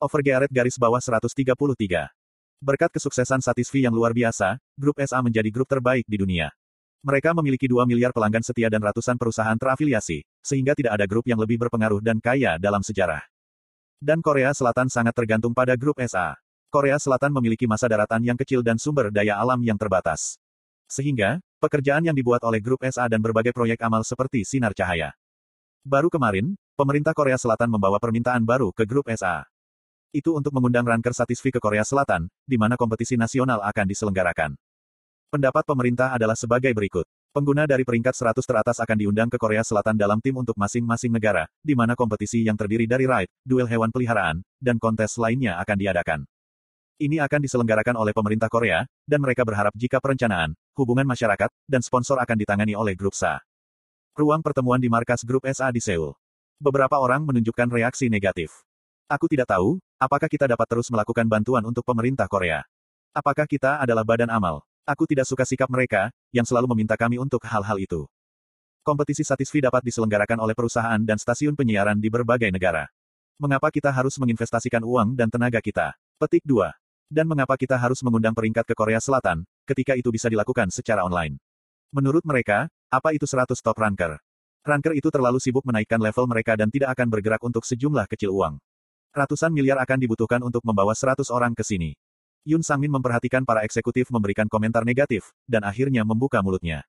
Overgearet garis bawah 133. Berkat kesuksesan Satisfy yang luar biasa, grup SA menjadi grup terbaik di dunia. Mereka memiliki 2 miliar pelanggan setia dan ratusan perusahaan terafiliasi, sehingga tidak ada grup yang lebih berpengaruh dan kaya dalam sejarah. Dan Korea Selatan sangat tergantung pada grup SA. Korea Selatan memiliki masa daratan yang kecil dan sumber daya alam yang terbatas. Sehingga, pekerjaan yang dibuat oleh grup SA dan berbagai proyek amal seperti sinar cahaya. Baru kemarin, pemerintah Korea Selatan membawa permintaan baru ke grup SA. Itu untuk mengundang ranker Satisfy ke Korea Selatan, di mana kompetisi nasional akan diselenggarakan. Pendapat pemerintah adalah sebagai berikut. Pengguna dari peringkat 100 teratas akan diundang ke Korea Selatan dalam tim untuk masing-masing negara, di mana kompetisi yang terdiri dari raid, duel hewan peliharaan, dan kontes lainnya akan diadakan. Ini akan diselenggarakan oleh pemerintah Korea, dan mereka berharap jika perencanaan, hubungan masyarakat, dan sponsor akan ditangani oleh grup SA. Ruang pertemuan di markas grup SA di Seoul. Beberapa orang menunjukkan reaksi negatif. Aku tidak tahu, apakah kita dapat terus melakukan bantuan untuk pemerintah Korea. Apakah kita adalah badan amal? Aku tidak suka sikap mereka, yang selalu meminta kami untuk hal-hal itu. Kompetisi Satisfy dapat diselenggarakan oleh perusahaan dan stasiun penyiaran di berbagai negara. Mengapa kita harus menginvestasikan uang dan tenaga kita? Petik 2. Dan mengapa kita harus mengundang peringkat ke Korea Selatan, ketika itu bisa dilakukan secara online? Menurut mereka, apa itu 100 top ranker? Ranker itu terlalu sibuk menaikkan level mereka dan tidak akan bergerak untuk sejumlah kecil uang. Ratusan miliar akan dibutuhkan untuk membawa 100 orang ke sini. Yun Sangmin memperhatikan para eksekutif memberikan komentar negatif, dan akhirnya membuka mulutnya.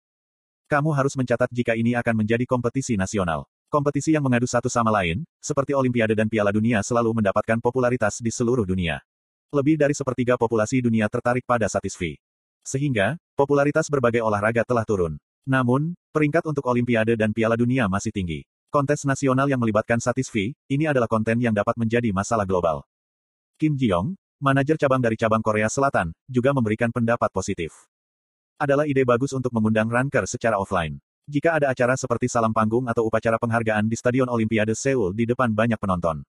Kamu harus mencatat jika ini akan menjadi kompetisi nasional. Kompetisi yang mengadu satu sama lain, seperti Olimpiade dan Piala Dunia selalu mendapatkan popularitas di seluruh dunia. Lebih dari sepertiga populasi dunia tertarik pada Satisfy. Sehingga, popularitas berbagai olahraga telah turun. Namun, peringkat untuk Olimpiade dan Piala Dunia masih tinggi. Kontes nasional yang melibatkan Satisfy, ini adalah konten yang dapat menjadi masalah global. Kim Ji-yong, manajer cabang dari cabang Korea Selatan, juga memberikan pendapat positif. Adalah ide bagus untuk mengundang ranker secara offline. Jika ada acara seperti salam panggung atau upacara penghargaan di Stadion Olimpiade Seoul di depan banyak penonton.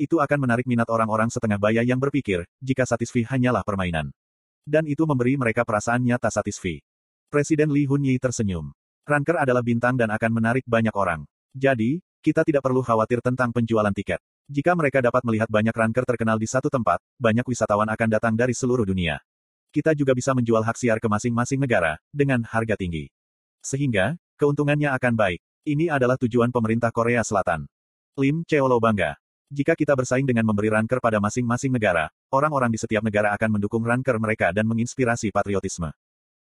Itu akan menarik minat orang-orang setengah baya yang berpikir, jika Satisfy hanyalah permainan. Dan itu memberi mereka perasaan nyata Satisfy. Presiden Lee Hun-yi tersenyum. Ranker adalah bintang dan akan menarik banyak orang. Jadi, kita tidak perlu khawatir tentang penjualan tiket. Jika mereka dapat melihat banyak ranker terkenal di satu tempat, banyak wisatawan akan datang dari seluruh dunia. Kita juga bisa menjual hak siar ke masing-masing negara, dengan harga tinggi. Sehingga, keuntungannya akan baik. Ini adalah tujuan pemerintah Korea Selatan. Lim Cheolo bangga. Jika kita bersaing dengan memberi ranker pada masing-masing negara, orang-orang di setiap negara akan mendukung ranker mereka dan menginspirasi patriotisme.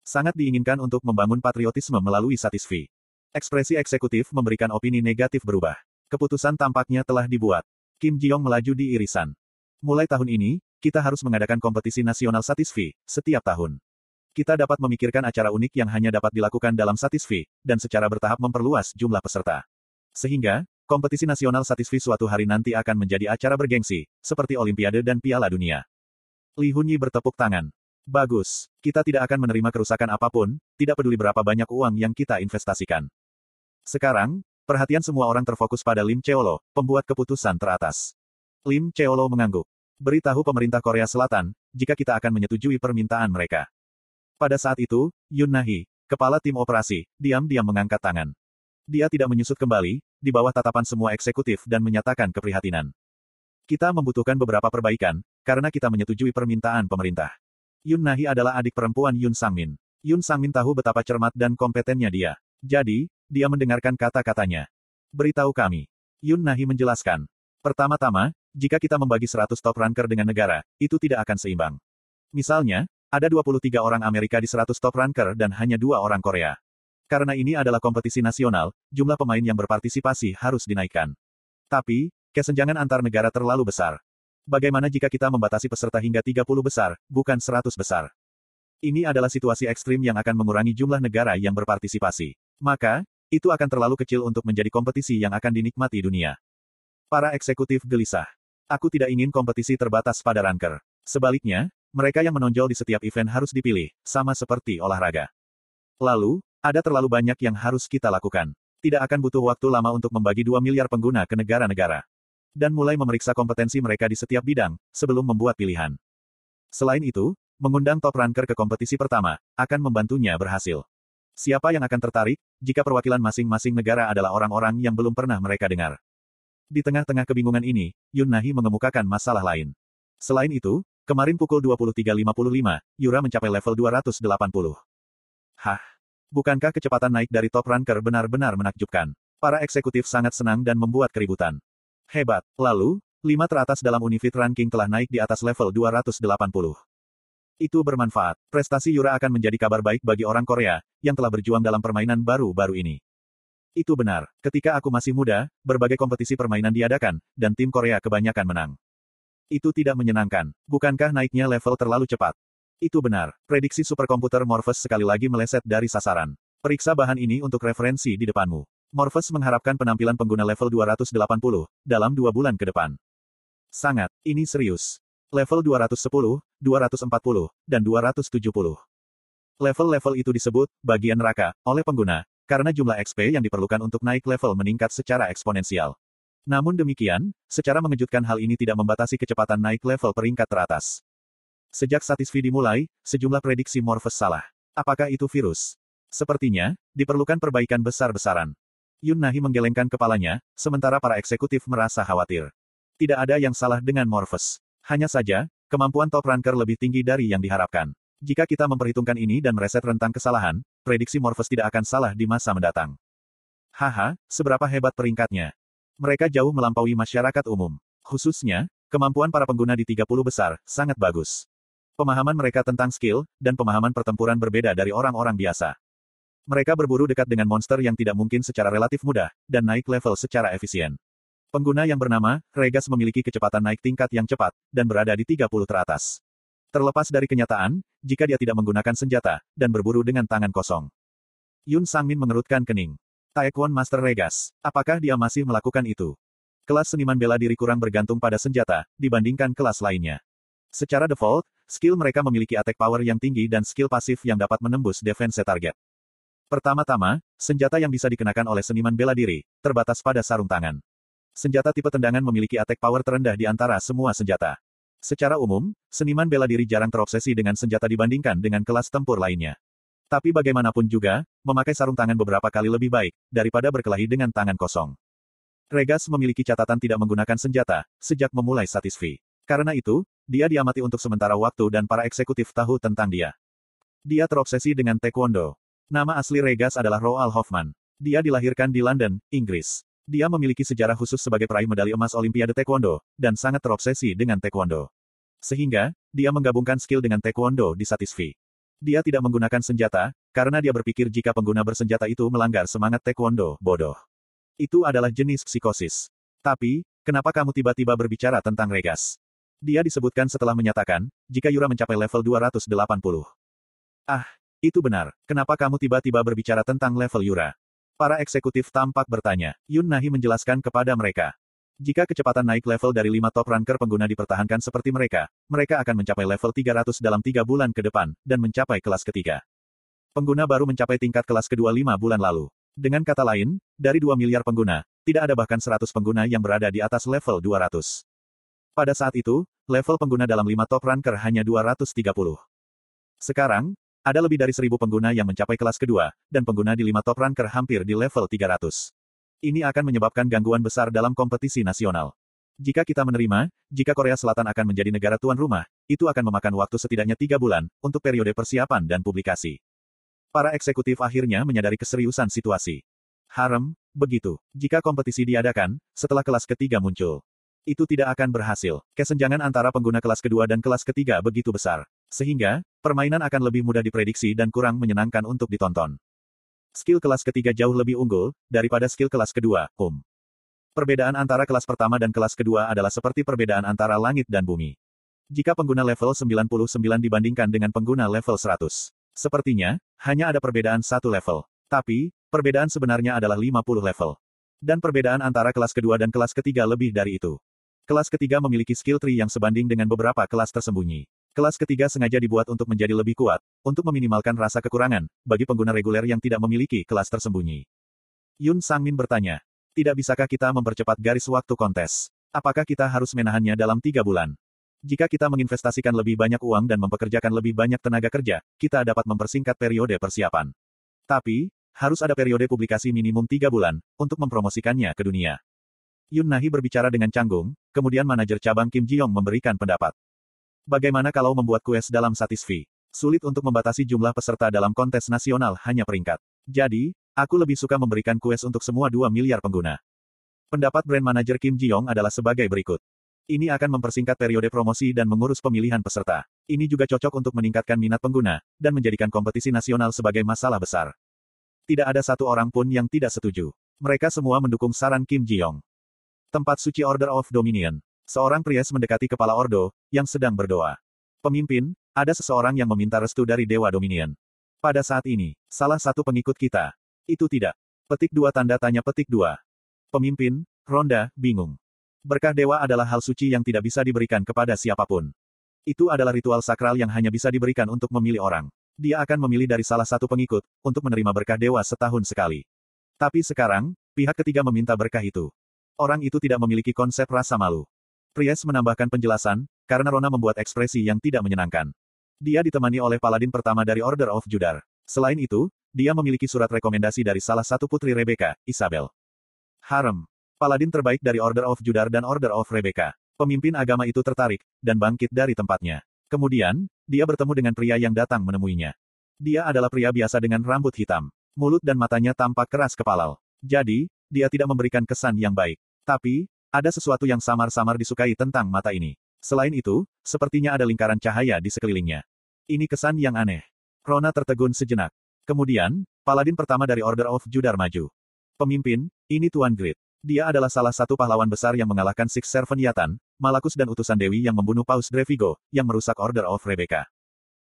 Sangat diinginkan untuk membangun patriotisme melalui Satisfy. Ekspresi eksekutif memberikan opini negatif berubah. Keputusan tampaknya telah dibuat. Kim Jiong melaju di irisan. Mulai tahun ini, kita harus mengadakan kompetisi nasional Satisfy, setiap tahun. Kita dapat memikirkan acara unik yang hanya dapat dilakukan dalam Satisfy, dan secara bertahap memperluas jumlah peserta. Sehingga, Kompetisi nasional Satisfy suatu hari nanti akan menjadi acara bergengsi, seperti Olimpiade dan Piala Dunia. Li Hunyi bertepuk tangan. Bagus. Kita tidak akan menerima kerusakan apa pun, tidak peduli berapa banyak uang yang kita investasikan. Sekarang, perhatian semua orang terfokus pada Lim Cheolo, pembuat keputusan teratas. Lim Cheolo mengangguk. Beritahu pemerintah Korea Selatan, jika kita akan menyetujui permintaan mereka. Pada saat itu, Yun Nahi, kepala tim operasi, diam-diam mengangkat tangan. Dia tidak menyusut kembali, di bawah tatapan semua eksekutif dan menyatakan keprihatinan. Kita membutuhkan beberapa perbaikan, karena kita menyetujui permintaan pemerintah. Yun Nahi adalah adik perempuan Yun Sangmin. Yun Sangmin tahu betapa cermat dan kompetennya dia. Jadi, dia mendengarkan kata-katanya. Beritahu kami. Yun Nahi menjelaskan. Pertama-tama, jika kita membagi 100 top ranker dengan negara, itu tidak akan seimbang. Misalnya, ada 23 orang Amerika di 100 top ranker dan hanya dua orang Korea. Karena ini adalah kompetisi nasional, jumlah pemain yang berpartisipasi harus dinaikkan. Tapi, kesenjangan antar negara terlalu besar. Bagaimana jika kita membatasi peserta hingga 30 besar, bukan 100 besar? Ini adalah situasi ekstrim yang akan mengurangi jumlah negara yang berpartisipasi. Maka, itu akan terlalu kecil untuk menjadi kompetisi yang akan dinikmati dunia. Para eksekutif gelisah. Aku tidak ingin kompetisi terbatas pada ranker. Sebaliknya, mereka yang menonjol di setiap event harus dipilih, sama seperti olahraga. Lalu, ada terlalu banyak yang harus kita lakukan. Tidak akan butuh waktu lama untuk membagi 2 miliar pengguna ke negara-negara. Dan mulai memeriksa kompetensi mereka di setiap bidang, sebelum membuat pilihan. Selain itu, mengundang top ranker ke kompetisi pertama, akan membantunya berhasil. Siapa yang akan tertarik, jika perwakilan masing-masing negara adalah orang-orang yang belum pernah mereka dengar? Di tengah-tengah kebingungan ini, Yun Nahi mengemukakan masalah lain. Selain itu, kemarin pukul 23.55, Yura mencapai level 280. Hah? Bukankah kecepatan naik dari top ranker benar-benar menakjubkan? Para eksekutif sangat senang dan membuat keributan. Hebat. Lalu, lima teratas dalam Unifit ranking telah naik di atas level 280. Itu bermanfaat. Prestasi Yura akan menjadi kabar baik bagi orang Korea, yang telah berjuang dalam permainan baru-baru ini. Itu benar. Ketika aku masih muda, berbagai kompetisi permainan diadakan, dan tim Korea kebanyakan menang. Itu tidak menyenangkan. Bukankah naiknya level terlalu cepat? Itu benar. Prediksi superkomputer Morpheus sekali lagi meleset dari sasaran. Periksa bahan ini untuk referensi di depanmu. Morpheus mengharapkan penampilan pengguna level 280 dalam dua bulan ke depan. Sangat. Ini serius. Level 210, 240, dan 270. Level-level itu disebut bagian neraka oleh pengguna, karena jumlah XP yang diperlukan untuk naik level meningkat secara eksponensial. Namun demikian, secara mengejutkan hal ini tidak membatasi kecepatan naik level peringkat teratas. Sejak Satisfi dimulai, sejumlah prediksi Morpheus salah. Apakah itu virus? Sepertinya, diperlukan perbaikan besar-besaran. Yun Nahi menggelengkan kepalanya, sementara para eksekutif merasa khawatir. Tidak ada yang salah dengan Morpheus. Hanya saja, kemampuan top ranker lebih tinggi dari yang diharapkan. Jika kita memperhitungkan ini dan mereset rentang kesalahan, prediksi Morpheus tidak akan salah di masa mendatang. Haha, seberapa hebat peringkatnya. Mereka jauh melampaui masyarakat umum. Khususnya, kemampuan para pengguna di 30 besar, sangat bagus. Pemahaman mereka tentang skill, dan pemahaman pertempuran berbeda dari orang-orang biasa. Mereka berburu dekat dengan monster yang tidak mungkin secara relatif mudah, dan naik level secara efisien. Pengguna yang bernama, Regas memiliki kecepatan naik tingkat yang cepat, dan berada di 30 teratas. Terlepas dari kenyataan, jika dia tidak menggunakan senjata, dan berburu dengan tangan kosong. Yun Sangmin mengerutkan kening. Taekwon Master Regas, apakah dia masih melakukan itu? Kelas seniman bela diri kurang bergantung pada senjata, dibandingkan kelas lainnya. Secara default, skill mereka memiliki attack power yang tinggi dan skill pasif yang dapat menembus defense target. Pertama-tama, senjata yang bisa dikenakan oleh seniman bela diri, terbatas pada sarung tangan. Senjata tipe tendangan memiliki attack power terendah di antara semua senjata. Secara umum, seniman bela diri jarang terobsesi dengan senjata dibandingkan dengan kelas tempur lainnya. Tapi bagaimanapun juga, memakai sarung tangan beberapa kali lebih baik, daripada berkelahi dengan tangan kosong. Regas memiliki catatan tidak menggunakan senjata, sejak memulai Satisfi. Karena itu, dia diamati untuk sementara waktu dan para eksekutif tahu tentang dia. Dia terobsesi dengan Taekwondo. Nama asli Regas adalah Roald Hoffman. Dia dilahirkan di London, Inggris. Dia memiliki sejarah khusus sebagai peraih medali emas Olimpiade Taekwondo, dan sangat terobsesi dengan Taekwondo. Sehingga, dia menggabungkan skill dengan Taekwondo di Satisfi. Dia tidak menggunakan senjata, karena dia berpikir jika pengguna bersenjata itu melanggar semangat Taekwondo, bodoh. Itu adalah jenis psikosis. Tapi, kenapa kamu tiba-tiba berbicara tentang Regas? Dia disebutkan setelah menyatakan, jika Yura mencapai level 280. Ah, itu benar. Kenapa kamu tiba-tiba berbicara tentang level Yura? Para eksekutif tampak bertanya. Yun Nahi menjelaskan kepada mereka. Jika kecepatan naik level dari lima top ranker pengguna dipertahankan seperti mereka, mereka akan mencapai level 300 dalam tiga bulan ke depan, dan mencapai kelas ketiga. Pengguna baru mencapai tingkat kelas kedua lima bulan lalu. Dengan kata lain, dari 2 miliar pengguna, tidak ada bahkan 100 pengguna yang berada di atas level 200. Pada saat itu, level pengguna dalam lima top ranker hanya 230. Sekarang, ada lebih dari seribu pengguna yang mencapai kelas kedua, dan pengguna di lima top ranker hampir di level 300. Ini akan menyebabkan gangguan besar dalam kompetisi nasional. Jika kita menerima, jika Korea Selatan akan menjadi negara tuan rumah, itu akan memakan waktu setidaknya tiga bulan, untuk periode persiapan dan publikasi. Para eksekutif akhirnya menyadari keseriusan situasi. Harem, begitu. Jika kompetisi diadakan, setelah kelas ketiga muncul. Itu tidak akan berhasil. Kesenjangan antara pengguna kelas kedua dan kelas ketiga begitu besar. Sehingga, permainan akan lebih mudah diprediksi dan kurang menyenangkan untuk ditonton. Skill kelas ketiga jauh lebih unggul, daripada skill kelas kedua, um. Perbedaan antara kelas pertama dan kelas kedua adalah seperti perbedaan antara langit dan bumi. Jika pengguna level 99 dibandingkan dengan pengguna level 100. Sepertinya, hanya ada perbedaan satu level. Tapi, perbedaan sebenarnya adalah 50 level. Dan perbedaan antara kelas kedua dan kelas ketiga lebih dari itu. Kelas ketiga memiliki skill tree yang sebanding dengan beberapa kelas tersembunyi. Kelas ketiga sengaja dibuat untuk menjadi lebih kuat, untuk meminimalkan rasa kekurangan, bagi pengguna reguler yang tidak memiliki kelas tersembunyi. Yun Sangmin bertanya, tidak bisakah kita mempercepat garis waktu kontes? Apakah kita harus menahannya dalam tiga bulan? Jika kita menginvestasikan lebih banyak uang dan mempekerjakan lebih banyak tenaga kerja, kita dapat mempersingkat periode persiapan. Tapi, harus ada periode publikasi minimum tiga bulan, untuk mempromosikannya ke dunia. Yun Nahi berbicara dengan canggung, kemudian manajer cabang Kim Ji Yong memberikan pendapat. Bagaimana kalau membuat kues dalam Satisfi? Sulit untuk membatasi jumlah peserta dalam kontes nasional hanya peringkat. Jadi, aku lebih suka memberikan kues untuk semua 2 miliar pengguna. Pendapat brand manager Kim Ji-yong adalah sebagai berikut. Ini akan mempersingkat periode promosi dan mengurus pemilihan peserta. Ini juga cocok untuk meningkatkan minat pengguna, dan menjadikan kompetisi nasional sebagai masalah besar. Tidak ada satu orang pun yang tidak setuju. Mereka semua mendukung saran Kim Ji-yong. Tempat suci Order of Dominion. Seorang priest mendekati kepala Ordo, yang sedang berdoa. Pemimpin, ada seseorang yang meminta restu dari Dewa Dominion. Pada saat ini, salah satu pengikut kita. Itu tidak. Petik dua tanda tanya petik dua. Pemimpin, Ronda, bingung. Berkah dewa adalah hal suci yang tidak bisa diberikan kepada siapa pun. Itu adalah ritual sakral yang hanya bisa diberikan untuk memilih orang. Dia akan memilih dari salah satu pengikut, untuk menerima berkah dewa setahun sekali. Tapi sekarang, pihak ketiga meminta berkah itu. Orang itu tidak memiliki konsep rasa malu. Priest menambahkan penjelasan, karena Rona membuat ekspresi yang tidak menyenangkan. Dia ditemani oleh paladin pertama dari Order of Judar. Selain itu, dia memiliki surat rekomendasi dari salah satu putri Rebecca, Isabel. Harem. Paladin terbaik dari Order of Judar dan Order of Rebecca. Pemimpin agama itu tertarik, dan bangkit dari tempatnya. Kemudian, dia bertemu dengan pria yang datang menemuinya. Dia adalah pria biasa dengan rambut hitam. Mulut dan matanya tampak keras kepala. Jadi, dia tidak memberikan kesan yang baik. Tapi, ada sesuatu yang samar-samar disukai tentang mata ini. Selain itu, sepertinya ada lingkaran cahaya di sekelilingnya. Ini kesan yang aneh. Rona tertegun sejenak. Kemudian, paladin pertama dari Order of Judar maju. Pemimpin, ini Tuan Grid. Dia adalah salah satu pahlawan besar yang mengalahkan Six Servant Yatan, Malakus dan utusan Dewi yang membunuh Paus Drevigo, yang merusak Order of Rebecca.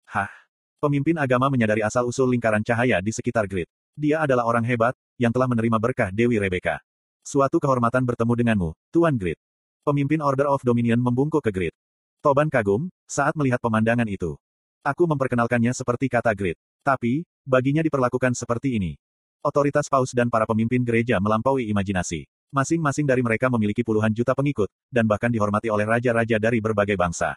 Hah? Pemimpin agama menyadari asal-usul lingkaran cahaya di sekitar Grid. Dia adalah orang hebat, yang telah menerima berkah Dewi Rebecca. Suatu kehormatan bertemu denganmu, Tuan Grid. Pemimpin Order of Dominion membungkuk ke Grid. Toban kagum, saat melihat pemandangan itu. Aku memperkenalkannya seperti kata Grid. Tapi, baginya diperlakukan seperti ini. Otoritas Paus dan para pemimpin gereja melampaui imajinasi. Masing-masing dari mereka memiliki puluhan juta pengikut, dan bahkan dihormati oleh raja-raja dari berbagai bangsa.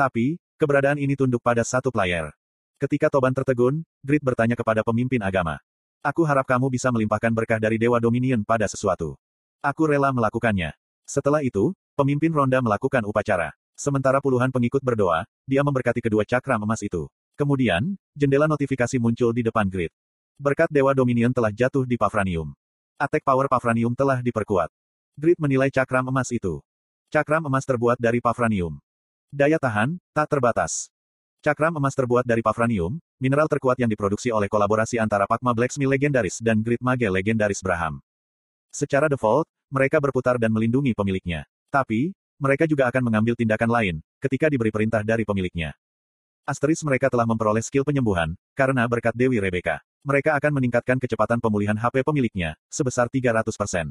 Tapi, keberadaan ini tunduk pada satu player. Ketika Toban tertegun, Grit bertanya kepada pemimpin agama. Aku harap kamu bisa melimpahkan berkah dari Dewa Dominion pada sesuatu. Aku rela melakukannya. Setelah itu, pemimpin ronda melakukan upacara. Sementara puluhan pengikut berdoa, dia memberkati kedua cakram emas itu. Kemudian, jendela notifikasi muncul di depan Grit. Berkat Dewa Dominion telah jatuh di Pavranium. Attack power Pavranium telah diperkuat. Grid menilai cakram emas itu. Cakram emas terbuat dari Pavranium. Daya tahan, tak terbatas. Cakram emas terbuat dari Pavranium, mineral terkuat yang diproduksi oleh kolaborasi antara Pakma Blacksmith legendaris dan Grid Mage legendaris Braham. Secara default, mereka berputar dan melindungi pemiliknya. Tapi, mereka juga akan mengambil tindakan lain, ketika diberi perintah dari pemiliknya. Asteris mereka telah memperoleh skill penyembuhan, karena berkat Dewi Rebecca mereka akan meningkatkan kecepatan pemulihan HP pemiliknya, sebesar 300%.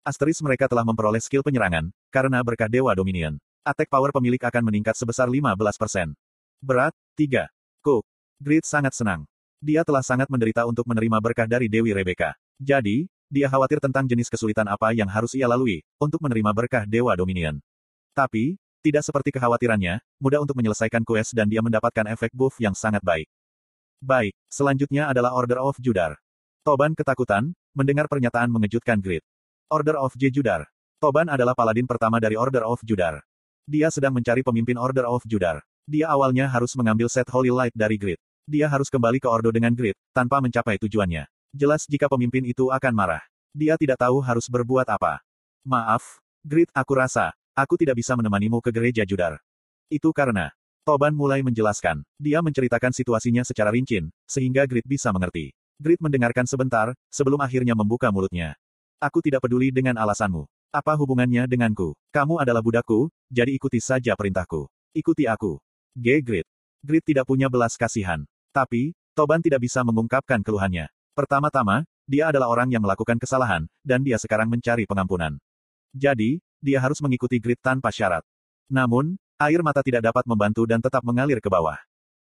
Asteris mereka telah memperoleh skill penyerangan, karena berkah Dewa Dominion. Attack power pemilik akan meningkat sebesar 15%. Berat, 3. Cook. Grid sangat senang. Dia telah sangat menderita untuk menerima berkah dari Dewi Rebecca. Jadi, dia khawatir tentang jenis kesulitan apa yang harus ia lalui, untuk menerima berkah Dewa Dominion. Tapi, tidak seperti kekhawatirannya, mudah untuk menyelesaikan quest dan dia mendapatkan efek buff yang sangat baik. Baik, selanjutnya adalah Order of Judar. Toban ketakutan, mendengar pernyataan mengejutkan Grid. Order of J. Judar. Toban adalah paladin pertama dari Order of Judar. Dia sedang mencari pemimpin Order of Judar. Dia awalnya harus mengambil set Holy Light dari Grid. Dia harus kembali ke Ordo dengan Grid, tanpa mencapai tujuannya. Jelas jika pemimpin itu akan marah. Dia tidak tahu harus berbuat apa. Maaf, Grid, aku rasa, aku tidak bisa menemanimu ke gereja Judar. Itu karena, Toban mulai menjelaskan. Dia menceritakan situasinya secara rincin, sehingga Grit bisa mengerti. Grit mendengarkan sebentar, sebelum akhirnya membuka mulutnya. Aku tidak peduli dengan alasanmu. Apa hubungannya denganku? Kamu adalah budakku, jadi ikuti saja perintahku. Ikuti aku. G. Grit. Grit tidak punya belas kasihan. Tapi, Toban tidak bisa mengungkapkan keluhannya. Pertama-tama, dia adalah orang yang melakukan kesalahan, dan dia sekarang mencari pengampunan. Jadi, dia harus mengikuti Grit tanpa syarat. Namun, Air mata tidak dapat membantu dan tetap mengalir ke bawah.